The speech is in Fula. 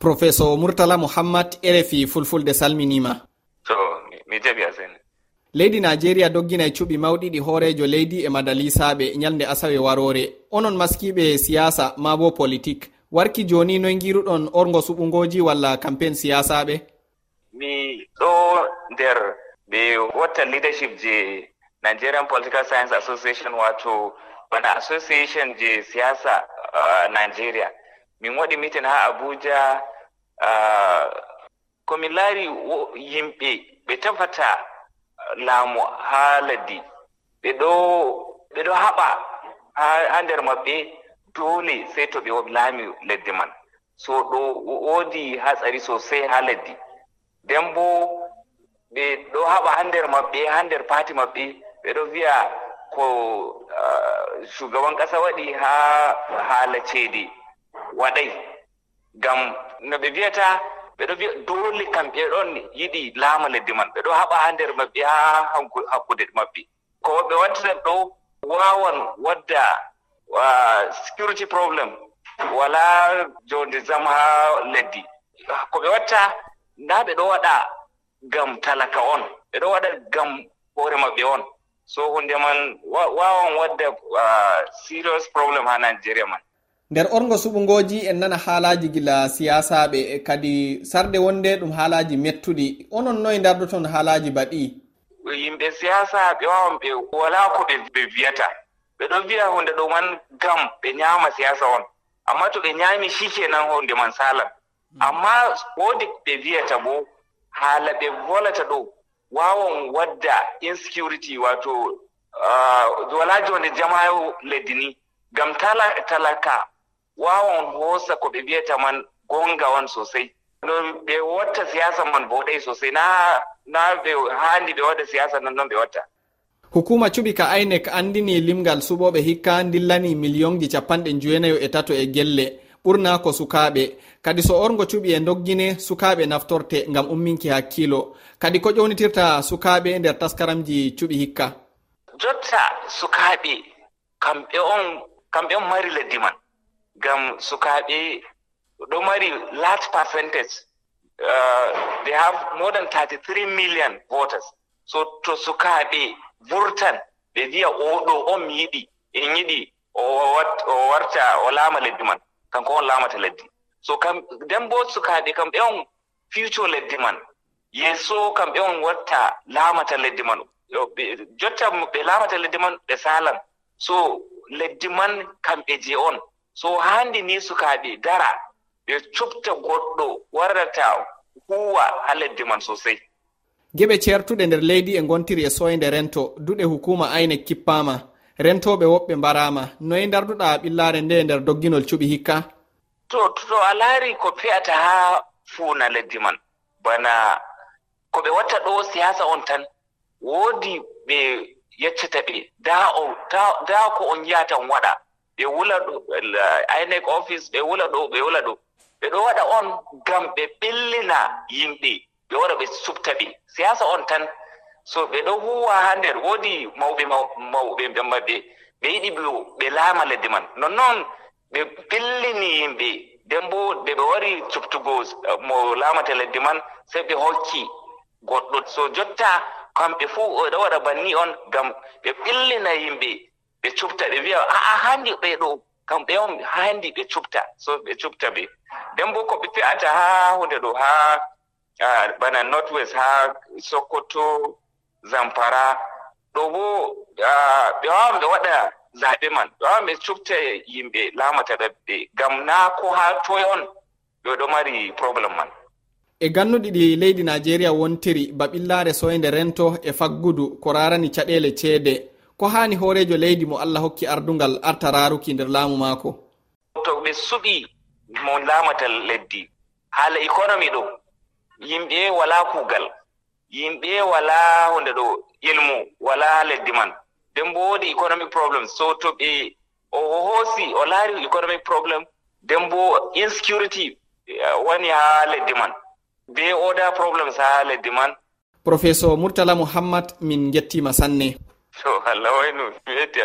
professeur murtala mouhammad rfi fulfulde salminima. To mi jaɓi asen leydi najeriya dogginay e cuɓi mawɗiɗi hoorejo leydi e madalisaɓe ñalde asawe warore onon maskiɓe siyasa ma bo politique. Warki joni noy giruɗon orgo suɓugoji walla campaign siyasaɓe mi ɗo nder ɓe watta leadership je nigerian political science association wato bana association je siyasa uh, nigeria. Min waɗi meeting ha abuja Ah, uh, mi laari yimɓe ɓe tefata ah, laamu haa laddi. Ɓe ɗo ɓe ɗo haɓa haa nder maɓɓe doole sey to ɓe laami leddi man. So ɗo woodi hatsari sosai haa leddi nden bo ɓe ɗo haɓa haa nder maɓɓe haa nder paati maɓɓe ɓe ɗo wi'a ko ah, shugaban ƙasa waɗi haa haala ceede waɗay. ngam no ɓe mbiyata ɓeɗo wiya dole kamɓe ɗon yiɗi laama leddi man. Ɓeɗo haɓa ha nder maɓɓe ha hakkude maɓɓe. Ko ɓe wattitan ɗo wawan wadda security problem wala jonde jam ha leddi. Ko ɓe watta nda ɓe ɗo waɗa ngam talaka on. Ɓe ɗo waɗa ngam hoore maɓɓe on. So hunde man wawan wadda serious problem ha nigeria man. nder orgo suɓugoji en nana haalaji gila siyasaɓe e kadi sarde wonde ɗum haalaji mettuɗi. Onon noye dardoton haalaji baɗi? Yimɓe siyasa ɓe wawan ɓe wala ko ɓe wiyata ɓeɗo wiya hunde ɗo man gam ɓe ñama siyasa on. Amma to ɓe ñami shikenan hunde man salan hmm. amma wodi ɓe wiyata bo haala ɓe volata ɗo wawan wadda insecurity wato ah, wala jonde jamayo leddi ni. Gam talaka wawan hosa ko ɓe mbiyata man gonga on sosai. No ɓe watta siyasa man boɗai sosai. Na na ɓe handi ɓe waɗa siyasa non noon ɓe watta. Hukuma cuɓi ka inec andini limgal suɓoɓe hikka dillani millionji capanɗe jowenayo e tato e gelle. Ɓurna ko sukaɓe. Kadi so orgo cuɓi e doggine sukaɓe naftorte gam umminki hakkilo. Kadi ko ƴownitirta sukaɓe nder taskaramji cuɓi hikka? Jotta sukaɓe kamɓe on kamɓe on mari leddi man. ngam sukaaɓe ɗo mari large percentage uh, they have more than 33 million voters. So to sukaaɓe vurtan ɓe wiya oɗo on mi yiɗi en yiɗi o warta o laama leddi man. Kanko on laamata leddi. So kam nden bo sukaaɓe kamɓe on future leddi man. Yeeso kamɓe on watta laamata leddi man. Jotta ɓe laamata leddi man ɓe saalan. So leddi man kamɓe je on. so handi ni sukaaɓe dara ɓe cofta goɗɗo warrata huwa haa leddi man sosey geɓe ceertuɗe nder leydi e gontiri e soyde rento duɗe hukuma ayne kippama. Rentoɓe woɓɓe mbarama. Noyi darduɗa ɓillare nde nder dogginol cuɓi hikka? To to a laari ko fe'ata haa fuuna leddi man. Bana ko ɓe watta ɗo siyasa on tan woodi ɓe yeccata ɓe. Da o da ko on yiyatan waɗa. ɓe wula ɗo inec office ɓe wula ɗo ɓe wula ɗo. Ɓe ɗo waɗa on ngam ɓe ɓillina yimɓe ɓe wara ɓe subta ɓe. Siyasa on tan so ɓe ɗo huwa haa nder. Woodi mawɓe mawɓe maɓɓe ɓe yiɗi ɓe laama leddi man. Nonnoon ɓe pillini yimɓe. Nden bo ɓe ɓe wari subtugo uh, mo laamata leddi man sey ɓe hokki goɗɗo. So jotta kamɓe fuu ɓe ɗo waɗa banni on ngam ɓe pillina yimɓe. ɓe cupta ɓe wiya a'a handi ɓe ɗo kamɓe on handi ɓe cupta. So ɓe cupta ɓe. Nden bo ko ɓe fe'ata haa hunde ɗo haa bana north west haa sokoto zamfara. Ɗo bo ɓe wawan ɓe waɗa zaɓe man. Ɓe wawan ɓe cupta yimɓe laamata ɗaɓɓe. Ngam naa ko haa toy on ɓe ɗo mari probléme man. E gannuɗi ɗi leydi nijeria wontiri ba baɓillaare soyde rento e faggudu ko rarani caɗeele ceede. ko hani hoorejo leydi mo allah hokki ardungal arta raruki nder laamu maako? To ɓe suɓi mo laamata leddi. Haala economy ɗo yimɓe wala kuugal yimɓe wala hunde ɗo ilmu wala leddi man. Nden bo woodi economic problem so to ɓe o hoosi o laari economic problem nden bo insecurity eh, woni haa leddi man. Be oda problems haa leddi man. Professeur murtala mouhammad min gettima sanne. to Allah waynu mi wetti